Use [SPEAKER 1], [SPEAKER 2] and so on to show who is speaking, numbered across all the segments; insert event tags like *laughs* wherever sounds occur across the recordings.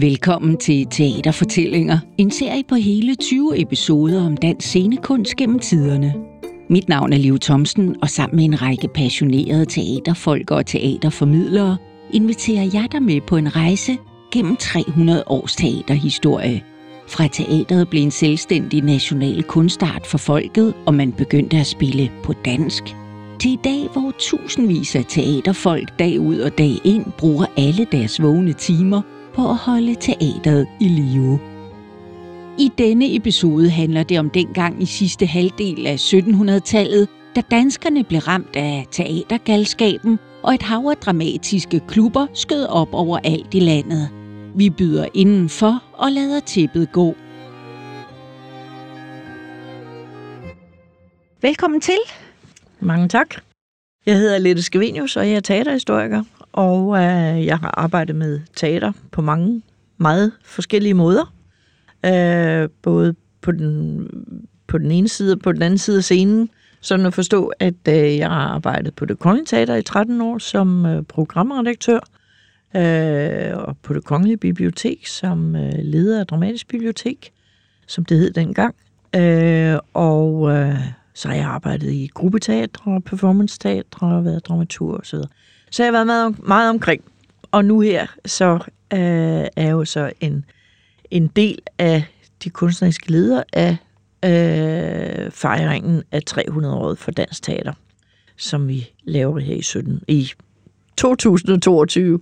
[SPEAKER 1] Velkommen til Teaterfortællinger, en serie på hele 20 episoder om dansk scenekunst gennem tiderne. Mit navn er Liv Thomsen, og sammen med en række passionerede teaterfolk og teaterformidlere inviterer jeg dig med på en rejse gennem 300 års teaterhistorie. Fra teateret blev en selvstændig national kunstart for folket, og man begyndte at spille på dansk, til i dag, hvor tusindvis af teaterfolk dag ud og dag ind bruger alle deres vågne timer på at holde teateret i live. I denne episode handler det om dengang i sidste halvdel af 1700-tallet, da danskerne blev ramt af teatergalskaben, og et hav af dramatiske klubber skød op over alt i landet. Vi byder indenfor og lader tippet gå. Velkommen til.
[SPEAKER 2] Mange tak. Jeg hedder Lette Skevenius, og jeg er teaterhistoriker, og øh, jeg har arbejdet med teater på mange meget forskellige måder. Øh, både på den, på den ene side og på den anden side af scenen. Sådan at forstå, at øh, jeg har arbejdet på det Kongelige Teater i 13 år som øh, programredaktør, øh, og på det Kongelige Bibliotek som øh, leder af Dramatisk Bibliotek, som det hed dengang. Øh, og øh, så har jeg arbejdet i gruppeteatre, performance-teatre, og været dramatur osv. Så jeg har været meget, meget omkring. Og nu her, så øh, er jeg jo så en, en del af de kunstneriske ledere af øh, fejringen af 300-året for dansk teater, som vi laver her i, 17, i 2022.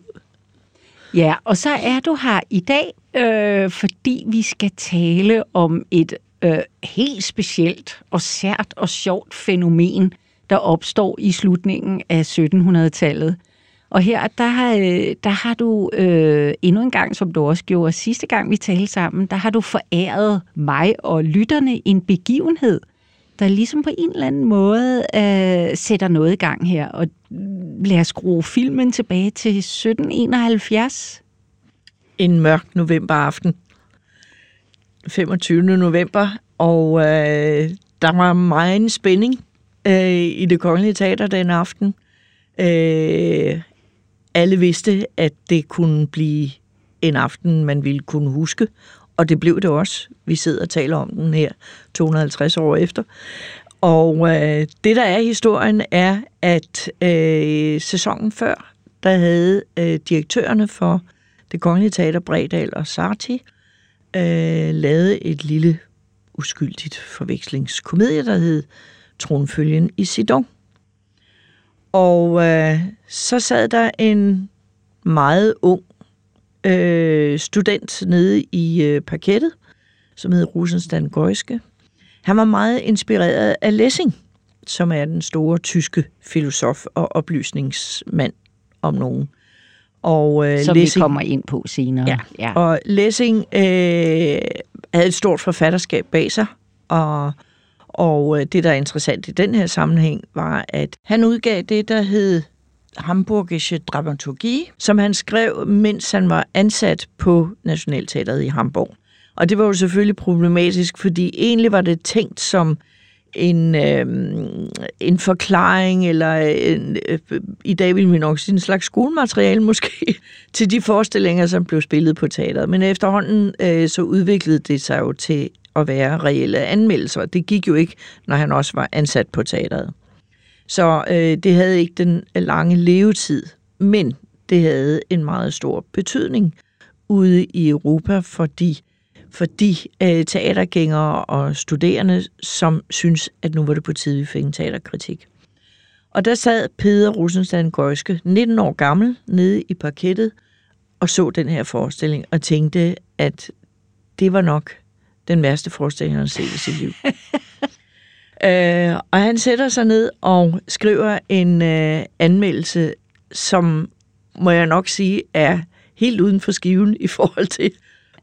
[SPEAKER 1] Ja, og så er du her i dag, øh, fordi vi skal tale om et øh, helt specielt og sært og sjovt fænomen, der opstår i slutningen af 1700-tallet. Og her, der har, der har du øh, endnu en gang, som du også gjorde sidste gang, vi talte sammen, der har du foræret mig og lytterne en begivenhed, der ligesom på en eller anden måde øh, sætter noget i gang her. Og lad os skrue filmen tilbage til 1771.
[SPEAKER 2] En mørk novemberaften. 25. november, og øh, der var meget en spænding øh, i det kongelige teater den aften. Øh, alle vidste, at det kunne blive en aften, man ville kunne huske, og det blev det også. Vi sidder og taler om den her 250 år efter. Og øh, det, der er historien, er, at øh, sæsonen før, der havde øh, direktørerne for det kongelige teater Bredal og Sarti øh, lavet et lille uskyldigt forvekslingskomedie, der hed Tronfølgen i Sidon. Og øh, så sad der en meget ung øh, student nede i øh, parkettet, som hed Rosenstand Gøjske. Han var meget inspireret af Lessing, som er den store tyske filosof og oplysningsmand om nogen.
[SPEAKER 1] Og, øh, Som Lessing, vi kommer ind på senere.
[SPEAKER 2] Ja, ja. og Lessing øh, havde et stort forfatterskab bag sig, og, og øh, det, der er interessant i den her sammenhæng, var, at han udgav det, der hed Hamburgische Dramaturgie, som han skrev, mens han var ansat på Nationalteateret i Hamburg. Og det var jo selvfølgelig problematisk, fordi egentlig var det tænkt som en, øh, en forklaring, eller en, øh, i dag vil vi nok sige en slags skolemateriale *laughs* måske, til de forestillinger, som blev spillet på teateret. Men efterhånden øh, så udviklede det sig jo til at være reelle anmeldelser. Det gik jo ikke, når han også var ansat på teateret. Så øh, det havde ikke den lange levetid, men det havde en meget stor betydning ude i Europa, fordi for de øh, teatergængere og studerende, som synes, at nu var det på tide, vi fik en teaterkritik. Og der sad Peder Rosenstand Gøjske, 19 år gammel, nede i parkettet og så den her forestilling og tænkte, at det var nok den værste forestilling, han har set i sit liv. *laughs* øh, og han sætter sig ned og skriver en øh, anmeldelse, som må jeg nok sige er helt uden for skiven i forhold til,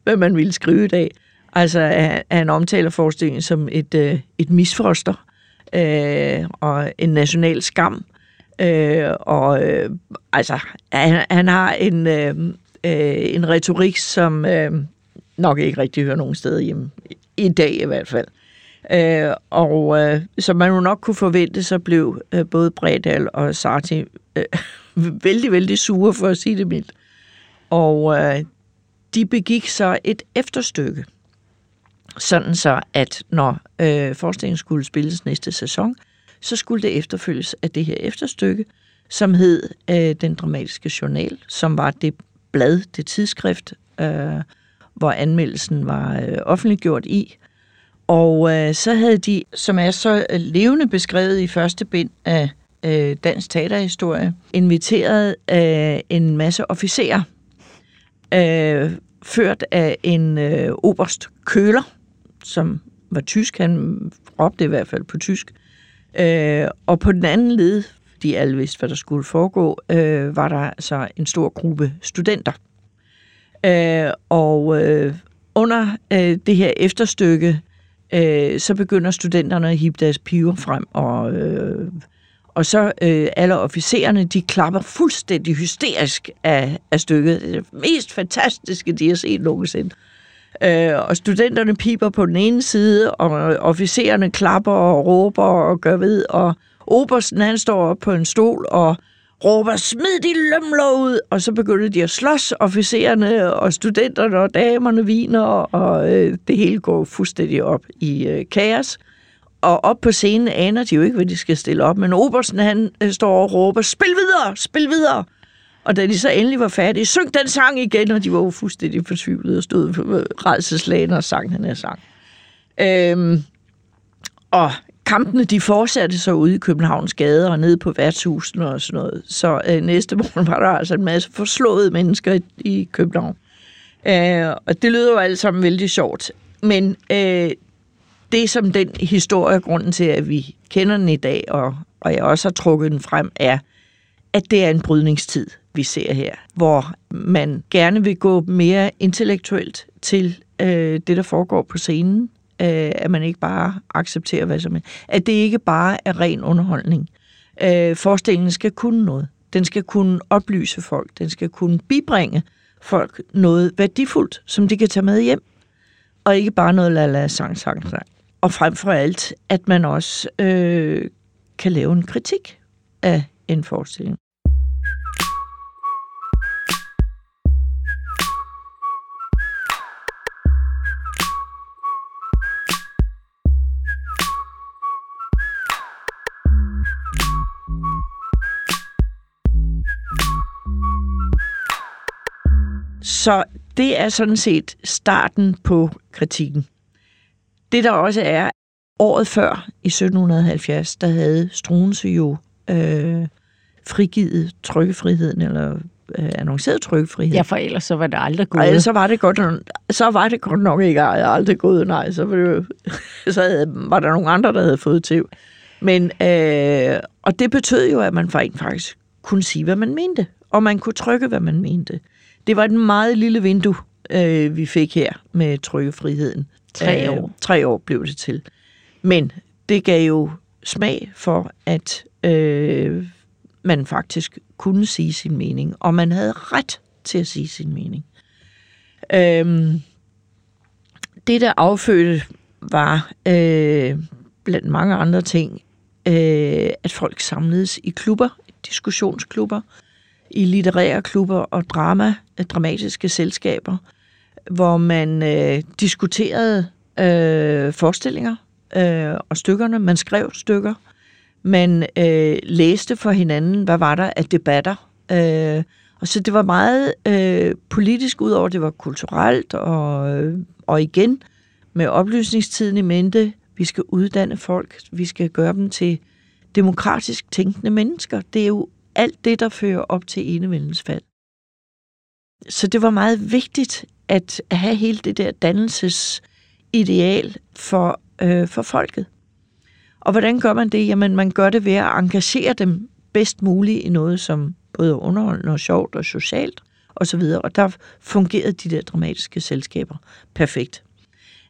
[SPEAKER 2] hvad man ville skrive i dag. Altså, at han omtaler forestillingen som et, øh, et misfoster øh, og en national skam. Øh, og øh, altså, han, han har en, øh, øh, en retorik, som øh, nok ikke rigtig hører nogen steder hjemme. I dag i hvert fald. Øh, og øh, som man jo nok kunne forvente, så blev øh, både Bredal og Sarti øh, *laughs* vældig, vældig sure, for at sige det mildt. Og øh, de begik så et efterstykke, sådan så at når øh, forestillingen skulle spilles næste sæson, så skulle det efterfølges af det her efterstykke, som hed øh, Den Dramatiske Journal, som var det blad, det tidsskrift, øh, hvor anmeldelsen var øh, offentliggjort i. Og øh, så havde de, som er så øh, levende beskrevet i første bind af øh, Dansk Teaterhistorie, inviteret øh, en masse officerer, øh, ført af en øh, oberst Køler, som var tysk, han råbte i hvert fald på tysk. Øh, og på den anden led, de alle vidste, hvad der skulle foregå, øh, var der så en stor gruppe studenter. Øh, og øh, under øh, det her efterstykke, øh, så begynder studenterne at hive deres piver frem, og, øh, og så øh, alle officererne, de klapper fuldstændig hysterisk af, af stykket. Det er det mest fantastiske, de har set nogensinde. Øh, og studenterne piper på den ene side, og officererne klapper og råber og gør ved, og Obersten han står op på en stol og råber, smid de lømler ud, og så begynder de at slås, officererne og studenterne og damerne viner, og øh, det hele går fuldstændig op i øh, kaos. Og op på scenen aner de jo ikke, hvad de skal stille op, men Obersten han øh, står og råber, spil videre, spil videre. Og da de så endelig var færdige, syng den sang igen, og de var jo fuldstændig fortvivlede og stod øh, på og sang den her sang. Øhm, og kampene de fortsatte så ude i Københavns gader og nede på værtshusene og sådan noget. Så øh, næste morgen *laughs* var der altså en masse forslåede mennesker i, i København. Øh, og det lyder jo alt sammen vældig sjovt. Men øh, det som den historie, grunden til, at vi kender den i dag, og, og jeg også har trukket den frem, er, at det er en brydningstid, vi ser her, hvor man gerne vil gå mere intellektuelt til øh, det, der foregår på scenen, øh, at man ikke bare accepterer, hvad som helst. At det ikke bare er ren underholdning. Øh, forestillingen skal kunne noget. Den skal kunne oplyse folk. Den skal kunne bibringe folk noget værdifuldt, som de kan tage med hjem. Og ikke bare noget la la sang sang sang. Og frem for alt, at man også øh, kan lave en kritik af en forestilling. Så det er sådan set starten på kritikken. Det der også er, året før, i 1770, der havde Struense jo øh, frigivet trykkefriheden, eller øh, annonceret trykkefriheden.
[SPEAKER 1] Ja, for ellers så var det aldrig gået.
[SPEAKER 2] Ej, så var det godt, så var det godt nok ikke aldrig gået, nej. Så var, det jo, så havde, var der nogle andre, der havde fået til. Men, øh, og det betød jo, at man faktisk kunne sige, hvad man mente, og man kunne trykke, hvad man mente. Det var et meget lille vindue, øh, vi fik her med trykkefriheden.
[SPEAKER 1] Tre år.
[SPEAKER 2] Øh, tre år blev det til. Men det gav jo smag for, at øh, man faktisk kunne sige sin mening, og man havde ret til at sige sin mening. Øh, det, der affødte, var øh, blandt mange andre ting, øh, at folk samledes i klubber, diskussionsklubber, i litterære klubber og drama, øh, dramatiske selskaber, hvor man øh, diskuterede øh, forestillinger øh, og stykkerne. Man skrev stykker. Man øh, læste for hinanden, hvad var der af debatter. Øh, og så det var meget øh, politisk, udover det var kulturelt, og, øh, og igen med oplysningstiden i mente, vi skal uddanne folk, vi skal gøre dem til demokratisk tænkende mennesker. Det er jo alt det, der fører op til enevældens fald. Så det var meget vigtigt at have hele det der dannelsesideal for, øh, for folket. Og hvordan gør man det? Jamen, man gør det ved at engagere dem bedst muligt i noget, som både er underholdende og sjovt og socialt osv. Og, og der fungerede de der dramatiske selskaber perfekt.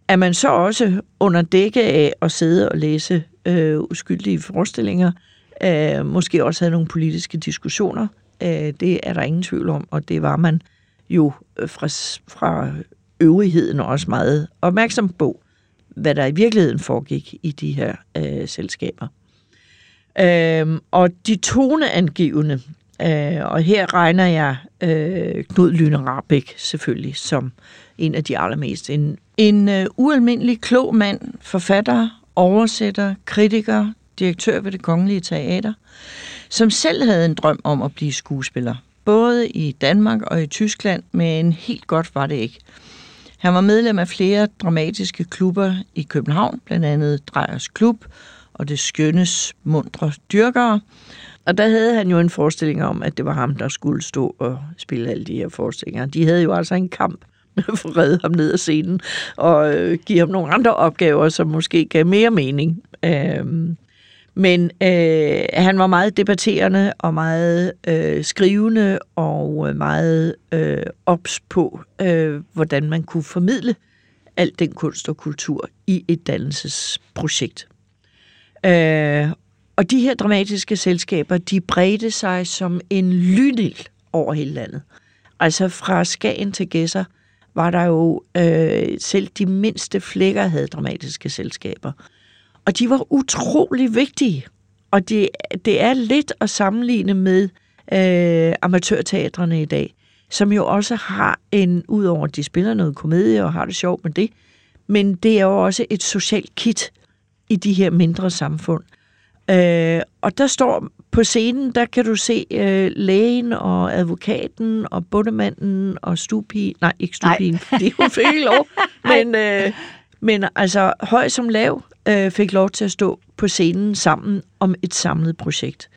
[SPEAKER 2] Er man så også under dække af at sidde og læse øh, uskyldige forestillinger, øh, måske også havde nogle politiske diskussioner. Øh, det er der ingen tvivl om, og det var man jo øh, fra, fra øvrigheden også meget opmærksom på, hvad der i virkeligheden foregik i de her øh, selskaber. Øh, og de toneangivende Øh, og her regner jeg øh, Knud Lyne Rabeck selvfølgelig som en af de allermest. En, en øh, ualmindelig klog mand, forfatter, oversætter, kritiker, direktør ved det kongelige teater, som selv havde en drøm om at blive skuespiller. Både i Danmark og i Tyskland, men helt godt var det ikke. Han var medlem af flere dramatiske klubber i København, blandt andet Drejers Klub og det skønnes mundre dyrkere. Og der havde han jo en forestilling om, at det var ham, der skulle stå og spille alle de her forestillinger. De havde jo altså en kamp *laughs* med at redde ham ned af scenen og øh, give ham nogle andre opgaver, som måske gav mere mening. Øh, men øh, han var meget debatterende og meget øh, skrivende og øh, meget øh, ops på, øh, hvordan man kunne formidle al den kunst og kultur i et dannelsesprojekt. Øh, og de her dramatiske selskaber, de bredte sig som en lynild over hele landet. Altså fra Skagen til Gæsser var der jo øh, selv de mindste flækker havde dramatiske selskaber. Og de var utrolig vigtige. Og det, det er lidt at sammenligne med øh, amatørteatrene i dag, som jo også har en, udover at de spiller noget komedie og har det sjovt med det, men det er jo også et socialt kit i de her mindre samfund. Øh, og der står på scenen, der kan du se øh, lægen og advokaten og bundemanden og stupi. Nej, ikke stupien, fordi hun fik ikke lov. *laughs* Men, øh, men altså høj som lav øh, fik lov til at stå på scenen sammen om et samlet projekt.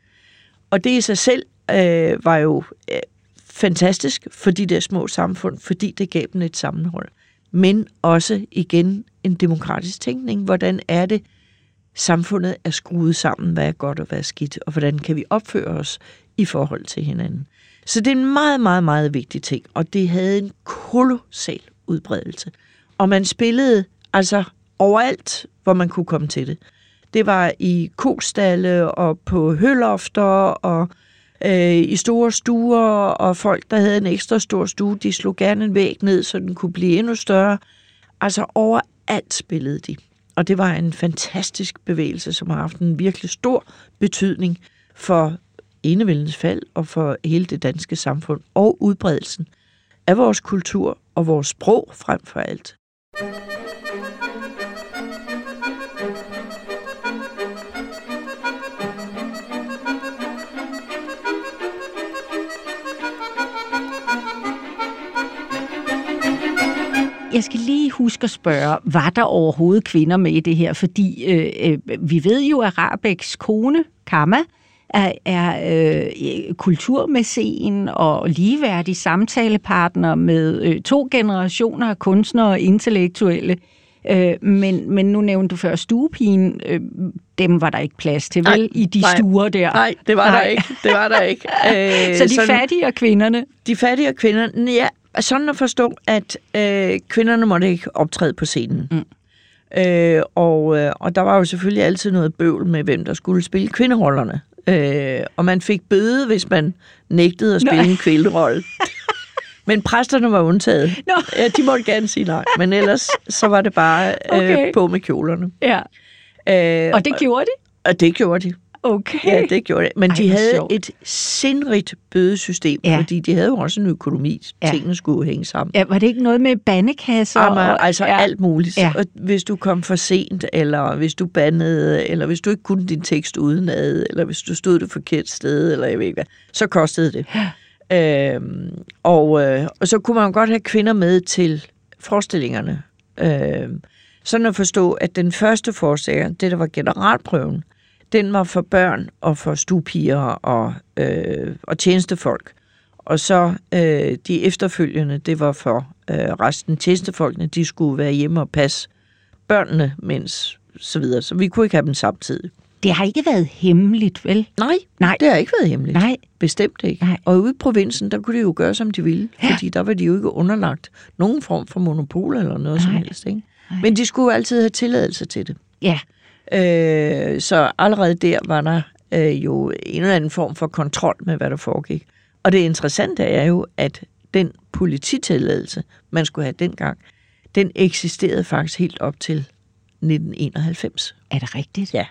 [SPEAKER 2] Og det i sig selv øh, var jo øh, fantastisk for de der små samfund, fordi det gav dem et sammenhold. Men også igen en demokratisk tænkning. Hvordan er det, samfundet er skruet sammen, hvad er godt og hvad er skidt, og hvordan kan vi opføre os i forhold til hinanden. Så det er en meget, meget, meget vigtig ting, og det havde en kolossal udbredelse. Og man spillede altså overalt, hvor man kunne komme til det. Det var i kostalle og på hølofter og øh, i store stuer, og folk, der havde en ekstra stor stue, de slog gerne en væg ned, så den kunne blive endnu større. Altså overalt spillede de. Og det var en fantastisk bevægelse, som har haft en virkelig stor betydning for enevældens fald og for hele det danske samfund og udbredelsen af vores kultur og vores sprog frem for alt.
[SPEAKER 1] Jeg skal lige huske at spørge, var der overhovedet kvinder med i det her? Fordi øh, øh, vi ved jo, at Rabeks kone, Kama, er, er øh, kulturmæcen og ligeværdig samtalepartner med øh, to generationer af kunstnere og intellektuelle. Øh, men, men nu nævnte du før stuepigen. Øh, dem var der ikke plads til, vel, nej, i de nej, stuer der?
[SPEAKER 2] Nej, det var nej. der ikke. Det var der ikke. *laughs*
[SPEAKER 1] Øh, så de sådan, fattige kvinderne?
[SPEAKER 2] De fattige kvinderne, ja, sådan at forstå, at øh, kvinderne måtte ikke optræde på scenen. Mm. Øh, og, øh, og der var jo selvfølgelig altid noget bøvl med, hvem der skulle spille kvinderollerne. Øh, og man fik bøde, hvis man nægtede at spille Nå. en kvinderolle. *laughs* Men præsterne var undtaget. No. Ja, de måtte gerne sige nej. Men ellers så var det bare øh, okay. på med kjolerne.
[SPEAKER 1] Ja. Øh, og det gjorde de?
[SPEAKER 2] Og det gjorde de.
[SPEAKER 1] Okay.
[SPEAKER 2] Ja, det gjorde det. Men Ej, de havde sjovt. et sindrigt bødesystem, ja. fordi de havde jo også en økonomi. Ja. Tingene skulle hænge sammen.
[SPEAKER 1] Ja, var det ikke noget med bandekasser?
[SPEAKER 2] Jamen, og, altså ja. alt muligt. Ja. Og hvis du kom for sent, eller hvis du bandede, eller hvis du ikke kunne din tekst udenad, eller hvis du stod det forkert sted, eller jeg ved ikke hvad, så kostede det. Ja. Øhm, og, øh, og så kunne man godt have kvinder med til forestillingerne. Øhm, sådan at forstå, at den første forestilling, det der var generalprøven, den var for børn og for stupiger og, øh, og tjenestefolk. Og så øh, de efterfølgende, det var for øh, resten tjenestefolkene, de skulle være hjemme og passe børnene, mens så videre. Så vi kunne ikke have dem samtidig.
[SPEAKER 1] Det har ikke været hemmeligt, vel?
[SPEAKER 2] Nej, Nej. det har ikke været hemmeligt.
[SPEAKER 1] Nej.
[SPEAKER 2] Bestemt ikke. Nej. Og ude i provinsen, der kunne de jo gøre, som de ville. Ja. Fordi der var de jo ikke underlagt nogen form for monopol eller noget Nej. som helst. Ikke? Men de skulle altid have tilladelse til det.
[SPEAKER 1] Ja.
[SPEAKER 2] Øh, så allerede der var der øh, jo en eller anden form for kontrol med, hvad der foregik. Og det interessante er jo, at den polititilladelse, man skulle have dengang, den eksisterede faktisk helt op til 1991.
[SPEAKER 1] Er det rigtigt?
[SPEAKER 2] Ja.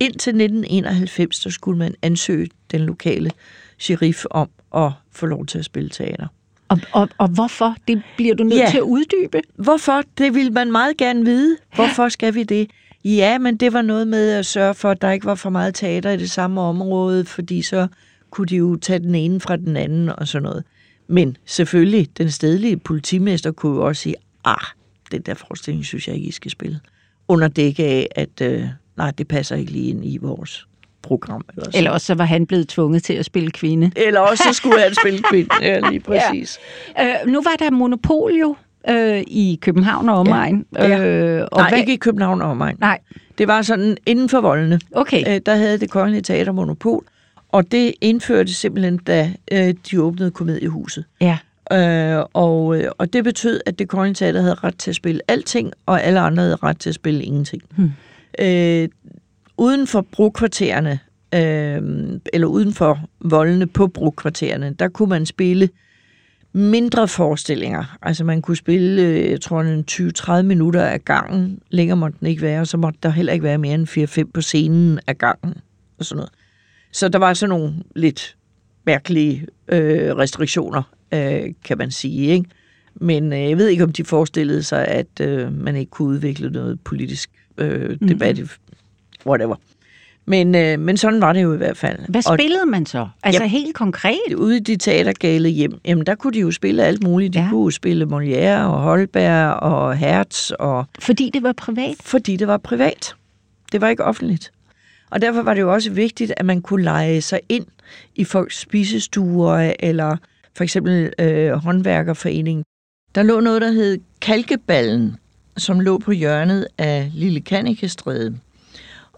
[SPEAKER 2] Indtil 1991, der skulle man ansøge den lokale sheriff om at få lov til at spille teater.
[SPEAKER 1] Og, og, og hvorfor? Det bliver du nødt
[SPEAKER 2] Ja.
[SPEAKER 1] til at uddybe.
[SPEAKER 2] Hvorfor? Det vil man meget gerne vide. Hvorfor skal vi det? Ja, men det var noget med at sørge for, at der ikke var for meget teater i det samme område, fordi så kunne de jo tage den ene fra den anden og sådan noget. Men selvfølgelig, den stedlige politimester kunne jo også sige, ah, den der forestilling synes jeg ikke, I skal spille. Under dække af, at øh, nej, det passer ikke lige ind i vores program. Eller, sådan.
[SPEAKER 1] Eller også så var han blevet tvunget til at spille kvinde.
[SPEAKER 2] eller også så skulle han spille kvinde. *laughs* Ja, lige præcis.
[SPEAKER 1] Øh, nu var der monopol jo øh, i København og omegn.
[SPEAKER 2] Ja.
[SPEAKER 1] Øh, og
[SPEAKER 2] Nej,
[SPEAKER 1] hvad-
[SPEAKER 2] ikke i København og omegn.
[SPEAKER 1] Nej,
[SPEAKER 2] Det var sådan inden for voldene.
[SPEAKER 1] okay.
[SPEAKER 2] øh, der havde det kongelige teater monopol, og det indførte simpelthen, da øh, de åbnede komediehuset.
[SPEAKER 1] Ja.
[SPEAKER 2] Øh, og, øh, og det betød, at det kongelige teater havde ret til at spille alting, og alle andre havde ret til at spille ingenting.
[SPEAKER 1] Hmm.
[SPEAKER 2] Øh, uden for brokvartererne, øh, eller uden for voldene på brokvartererne, der kunne man spille mindre forestillinger. Altså man kunne spille, øh, jeg tror, en 20-30 minutter af gangen. Længere måtte den ikke være, og så måtte der heller ikke være mere end 4-5 på scenen af gangen. Og sådan noget. Så der var sådan nogle lidt mærkelige øh, restriktioner, øh, kan man sige. Ikke? Men øh, jeg ved ikke, om de forestillede sig, at øh, man ikke kunne udvikle noget politisk øh, debat. Mm. Whatever. Men, øh, men sådan var det jo i hvert fald.
[SPEAKER 1] Hvad
[SPEAKER 2] Og
[SPEAKER 1] spillede man så? Altså helt konkret?
[SPEAKER 2] ude i de teatergale hjem, jamen der kunne de jo spille alt muligt. De
[SPEAKER 1] Ja.
[SPEAKER 2] ja. kunne spille Molière og Holberg og Hertz, og,
[SPEAKER 1] Fordi det var privat?
[SPEAKER 2] fordi det var privat. Det var ikke offentligt. Og derfor var det jo også vigtigt, at man kunne lege sig ind i folks spisestuer, eller for eksempel øh, håndværkerforeningen. Der lå noget, der hed Kalkeballen, som lå på hjørnet af Lille Kanikestræde.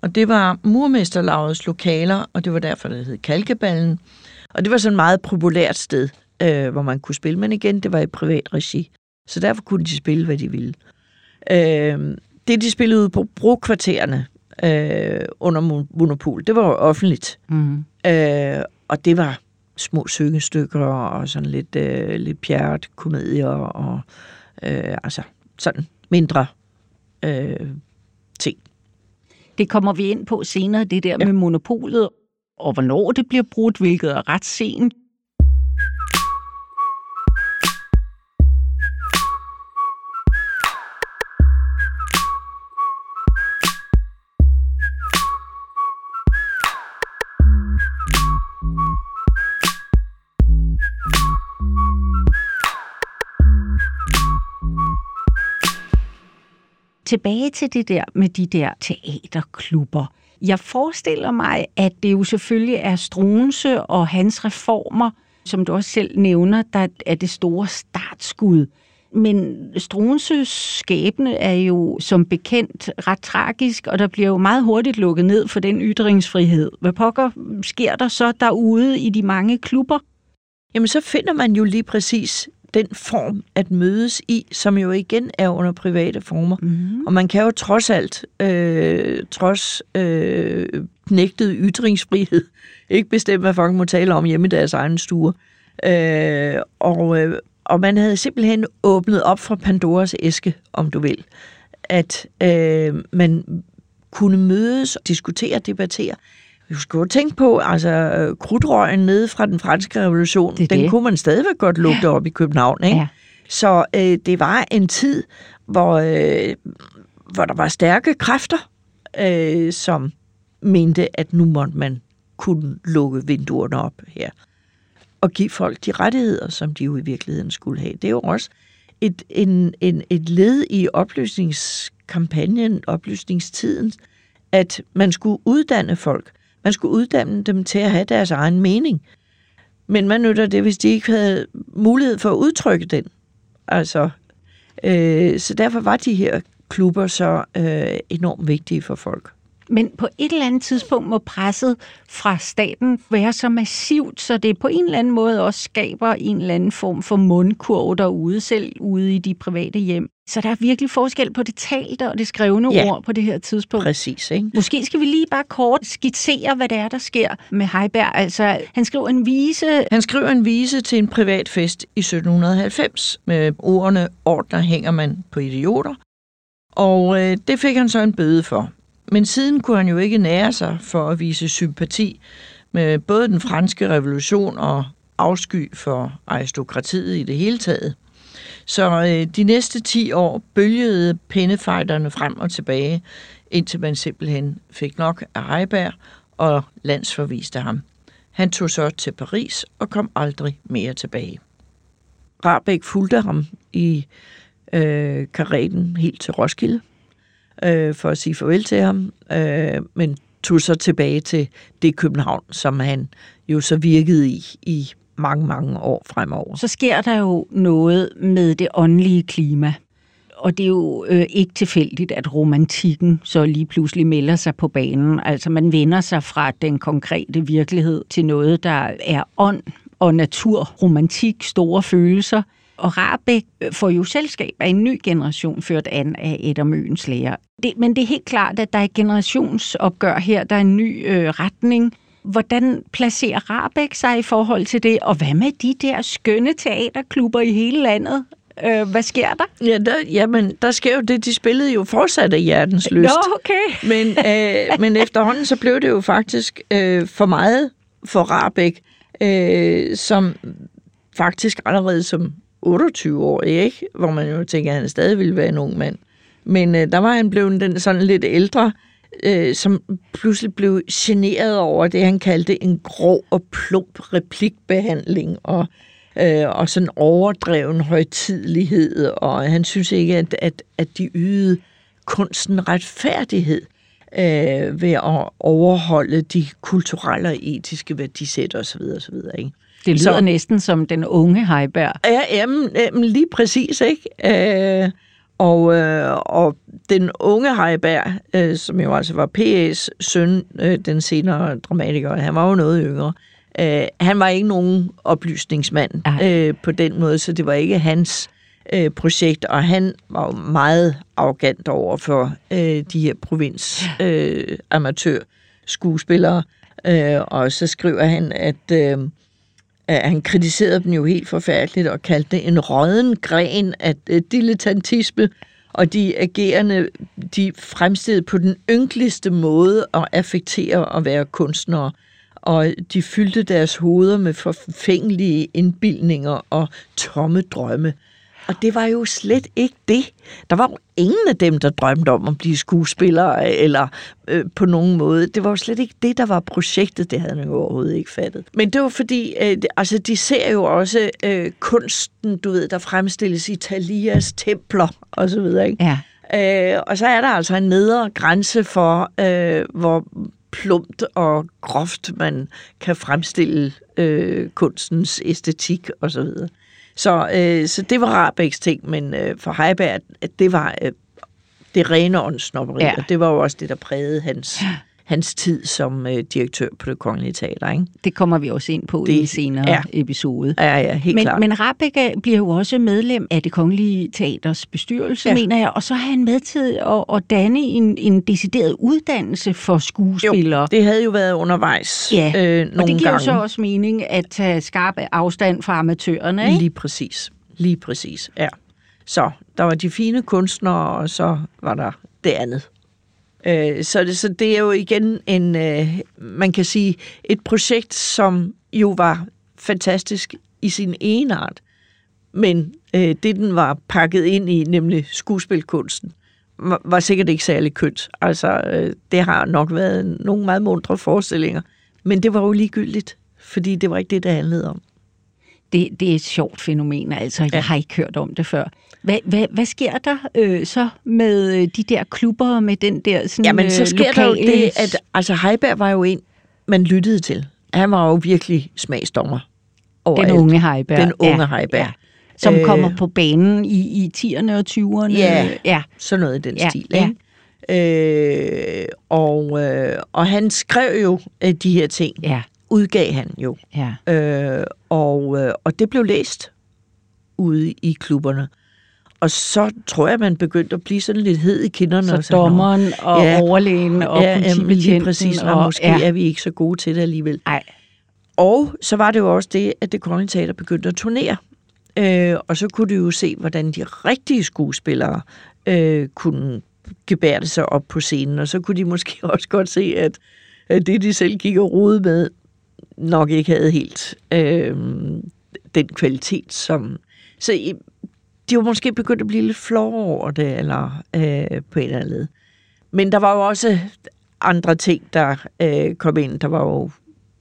[SPEAKER 2] Og det var murmesterlavets lokaler, og det var derfor, det hed Kalkeballen. Og det var sådan et meget populært sted, øh, hvor man kunne spille. Men igen, det var i privat regi. Så derfor kunne de spille, hvad de ville. Øh, det, de spillede ude på brokvartererne øh, under mon- monopol, det var jo offentligt.
[SPEAKER 1] Mm.
[SPEAKER 2] Øh, og det var små syngestykker og sådan lidt, øh, lidt pjert komedier og øh, altså sådan mindre øh, ting.
[SPEAKER 1] Det kommer vi ind på senere, det der ja. med monopolet, og hvornår det bliver brudt, hvilket er ret sent. Tilbage til det der med de der teaterklubber. Jeg forestiller mig, at det jo selvfølgelig er Strunse og hans reformer, som du også selv nævner, der er det store startskud. Men Struenses skæbne er jo som bekendt ret tragisk, og der bliver jo meget hurtigt lukket ned for den ytringsfrihed. Hvad pokker sker der så derude i de mange klubber?
[SPEAKER 2] Jamen så finder man jo lige præcis den form at mødes i, som jo igen er under private former.
[SPEAKER 1] Mm.
[SPEAKER 2] Og man kan jo trods alt, øh, trods øh, nægtet ytringsfrihed, *laughs* ikke bestemme, hvad folk må tale om hjemme i deres egen stuer. Øh, og, øh, og man havde simpelthen åbnet op for Pandoras æske, om du vil. At øh, man kunne mødes, diskutere, debattere. Du skal jo tænke på, altså øh, krudtrøgen nede fra den franske revolution,
[SPEAKER 1] Det
[SPEAKER 2] den
[SPEAKER 1] det.
[SPEAKER 2] kunne man stadigvæk godt lugte op i København, ikke?
[SPEAKER 1] Ja.
[SPEAKER 2] Så øh, det var en tid, hvor, øh, hvor der var stærke kræfter, øh, som mente, at nu måtte man kunne lukke vinduerne op her. Og give folk de rettigheder, som de jo i virkeligheden skulle have. Det er jo også et, en, en, et led i oplysningskampagnen, oplysningstiden, at man skulle uddanne folk. Man skulle uddanne dem til at have deres egen mening. Men man nytter det, hvis de ikke havde mulighed for at udtrykke den. Altså, øh, så derfor var de her klubber så øh, enormt vigtige for folk.
[SPEAKER 1] Men på et eller andet tidspunkt må presset fra staten være så massivt, så det på en eller anden måde også skaber en eller anden form for mundkurv derude, selv ude i de private hjem. Så der er virkelig forskel på det talte og det skrevne
[SPEAKER 2] Ja.
[SPEAKER 1] ord på det her tidspunkt.
[SPEAKER 2] Præcis, ikke?
[SPEAKER 1] Måske skal vi lige bare kort skitsere, hvad det er, der sker med Heiberg. Altså, han skriver en vise.
[SPEAKER 2] Han skriver en vise til en privat fest i 1790 med ordene, ordner hænger man på idioter. Og øh, det fik han så en bøde for. Men siden kunne han jo ikke nære sig for at vise sympati med både den franske revolution og afsky for aristokratiet i det hele taget. Så øh, de næste 10 år bølgede pindefejterne frem og tilbage, indtil man simpelthen fik nok af Heiberg og landsforviste ham. Han tog så til Paris og kom aldrig mere tilbage. Rabeck fulgte ham i øh, karetten helt til Roskilde øh, for at sige farvel til ham, øh, men tog så tilbage til det København, som han jo så virkede i i mange, mange år fremover.
[SPEAKER 1] Så sker der jo noget med det åndelige klima. Og det er jo øh, ikke tilfældigt, at romantikken så lige pludselig melder sig på banen. Altså man vender sig fra den konkrete virkelighed til noget, der er ånd og natur, romantik, store følelser. Og Rabeck får jo selskab af en ny generation ført an af Edder Møns lærer. Det, men det er helt klart, at der er et generationsopgør her, der er en ny øh, retning. Hvordan placerer Rabeck sig i forhold til det? Og hvad med de der skønne teaterklubber i hele landet? Øh, hvad sker der?
[SPEAKER 2] Ja, der, jamen, der sker jo det, de spillede jo fortsat af hjertens lyst.
[SPEAKER 1] Nå, okay. *laughs*
[SPEAKER 2] Men, øh, men efterhånden så blev det jo faktisk øh, for meget for Rabeck, øh, som faktisk allerede som 28 år, ikke? Hvor man jo tænker, at han stadig ville være en ung mand. Men øh, der var han blevet den sådan lidt ældre, øh, som pludselig blev generet over det, han kaldte en grov og plump replikbehandling, og, øh, og sådan overdreven højtidlighed, og han synes ikke, at, at, at de ydede kunsten retfærdighed øh, ved at overholde de kulturelle og etiske værdisæt osv. osv. Ikke?
[SPEAKER 1] Det lyder så, næsten som den unge Heiberg.
[SPEAKER 2] Ja, jamen, jamen lige præcis, ikke? Øh, og, øh, og den unge Heiberg, øh, som jo altså var P.A.'s søn, øh, den senere dramatiker, han var jo noget yngre, øh, han var ikke nogen oplysningsmand øh, på den måde, så det var ikke hans øh, projekt, og han var jo meget arrogant over for øh, de her provins øh, amatør skuespillere, øh, og så skriver han, at øh, han kritiserede dem jo helt forfærdeligt og kaldte det en råden gren af øh, dilettantisme, og de agerende, de fremstillede på den ynkeligste måde at affektere at være kunstnere, og de fyldte deres hoveder med forfængelige indbildninger og tomme drømme. Og det var jo slet ikke det. Der var jo ingen af dem, der drømte om at blive skuespillere eller øh, på nogen måde. Det var jo slet ikke det, der var projektet. Det havde man jo overhovedet ikke fattet. Men det var fordi, øh, altså de ser jo også øh, kunsten, du ved, der fremstilles i Talias templer og så videre. Ikke?
[SPEAKER 1] Ja.
[SPEAKER 2] Øh, og så er der altså en nedre grænse for, øh, hvor plumpt og groft man kan fremstille øh, kunstens æstetik og så øh, så det var Rabecks ting, men øh, for Heiberg, at det var øh, det rene åndsnopperi, ja. og det var jo også det, der prægede hans, hans tid som øh, direktør på det kongelige teater. Ikke?
[SPEAKER 1] Det kommer vi også ind på det, i en senere ja. episode.
[SPEAKER 2] Ja, ja, helt
[SPEAKER 1] men,
[SPEAKER 2] klart.
[SPEAKER 1] Men Rabeck bliver jo også medlem af det kongelige teaters bestyrelse, ja. mener jeg, og så har han med til at, at danne en, en decideret uddannelse for skuespillere.
[SPEAKER 2] Jo, det havde jo været undervejs
[SPEAKER 1] ja.
[SPEAKER 2] øh, nogle
[SPEAKER 1] og det giver
[SPEAKER 2] gange.
[SPEAKER 1] jo så også mening at tage skarp afstand fra amatørerne, ikke?
[SPEAKER 2] Lige præcis. Lige præcis, ja. Så der var de fine kunstnere, og så var der det andet. Øh, så, det, så det er jo igen en, øh, man kan sige, et projekt, som jo var fantastisk i sin ene art, men øh, det, den var pakket ind i, nemlig skuespilkunsten, var, var sikkert ikke særlig kønt. Altså, øh, det har nok været nogle meget mundre forestillinger, men det var jo ligegyldigt, fordi det var ikke det, det handlede om.
[SPEAKER 1] Det, det er et sjovt fænomen, altså. Jeg ja. har ikke hørt om det før. Hvad, hvad, hvad sker der øh, så med øh, de der klubber, med den der sådan,
[SPEAKER 2] Jamen, så sker
[SPEAKER 1] lokale...
[SPEAKER 2] der jo det, at altså, Heiberg var jo en, man lyttede til. Han var jo virkelig smagsdommer.
[SPEAKER 1] Den unge Heiberg.
[SPEAKER 2] Den unge ja, Heiberg. Ja.
[SPEAKER 1] Som øh, kommer på banen i, i 10'erne og 20'erne.
[SPEAKER 2] Ja, ja, sådan noget i den ja, stil. Ja. Ikke? Øh, og, øh, og han skrev jo øh, de her ting.
[SPEAKER 1] Ja.
[SPEAKER 2] Udgav han jo.
[SPEAKER 1] Ja.
[SPEAKER 2] Øh, og, øh, og det blev læst ude i klubberne. Og så tror jeg, man begyndte at blive sådan lidt hed i kinderne.
[SPEAKER 1] Så
[SPEAKER 2] og
[SPEAKER 1] sådan, dommeren og ja, overlægen og
[SPEAKER 2] ja,
[SPEAKER 1] politibetjenten.
[SPEAKER 2] lige præcis, og, og måske ja. er vi ikke så gode til det alligevel.
[SPEAKER 1] Nej.
[SPEAKER 2] Og så var det jo også det, at det kongelige teater begyndte at turnere. Øh, og så kunne du jo se, hvordan de rigtige skuespillere øh, kunne gebærde sig op på scenen. Og så kunne de måske *laughs* også godt se, at, at det, de selv gik og rode med, nok ikke havde helt øh, den kvalitet, som... Så de var måske begyndt at blive lidt flove over det, eller øh, på en eller anden led. Men der var jo også andre ting, der øh, kom ind. Der var jo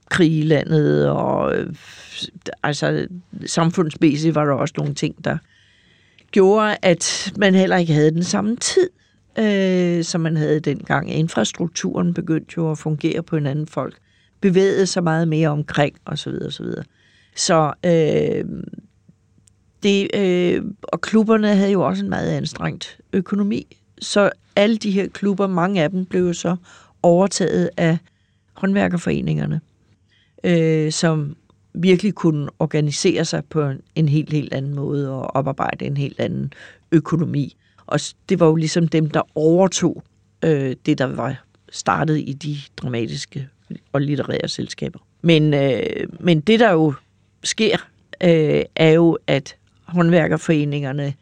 [SPEAKER 2] krig i landet, og øh, altså samfundsmæssigt var der også nogle ting, der gjorde, at man heller ikke havde den samme tid, øh, som man havde dengang. Infrastrukturen begyndte jo at fungere på en anden folk. Bevægede sig meget mere omkring, osv. osv. Så øh, det, øh, og klubberne havde jo også en meget anstrengt økonomi. Så alle de her klubber, mange af dem, blev jo så overtaget af håndværkerforeningerne, øh, som virkelig kunne organisere sig på en, en helt, helt anden måde og oparbejde en helt anden økonomi. Og det var jo ligesom dem, der overtog øh, det, der var startet i de dramatiske og litterære selskaber. Men, øh, men det, der jo sker, øh, er jo, at håndværkerforeningerne,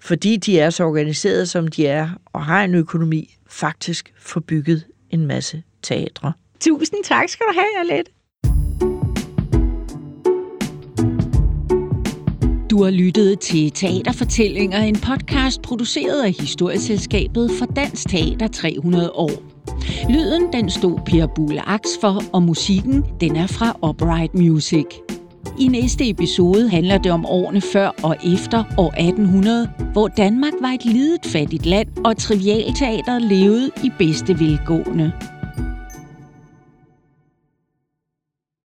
[SPEAKER 2] fordi de er så organiseret, som de er, og har en økonomi, faktisk får bygget en masse teatre.
[SPEAKER 1] Tusind tak skal du have, Alette. Du har lyttet til Teaterfortællinger, en podcast produceret af Historieselskabet for Dansk Teater 300 år. Lyden den stod Per Bulle Aks for, og musikken den er fra Upright Music. I næste episode handler det om årene før og efter år 1800, hvor Danmark var et lidet fattigt land, og trivialteateret levede i bedste velgående.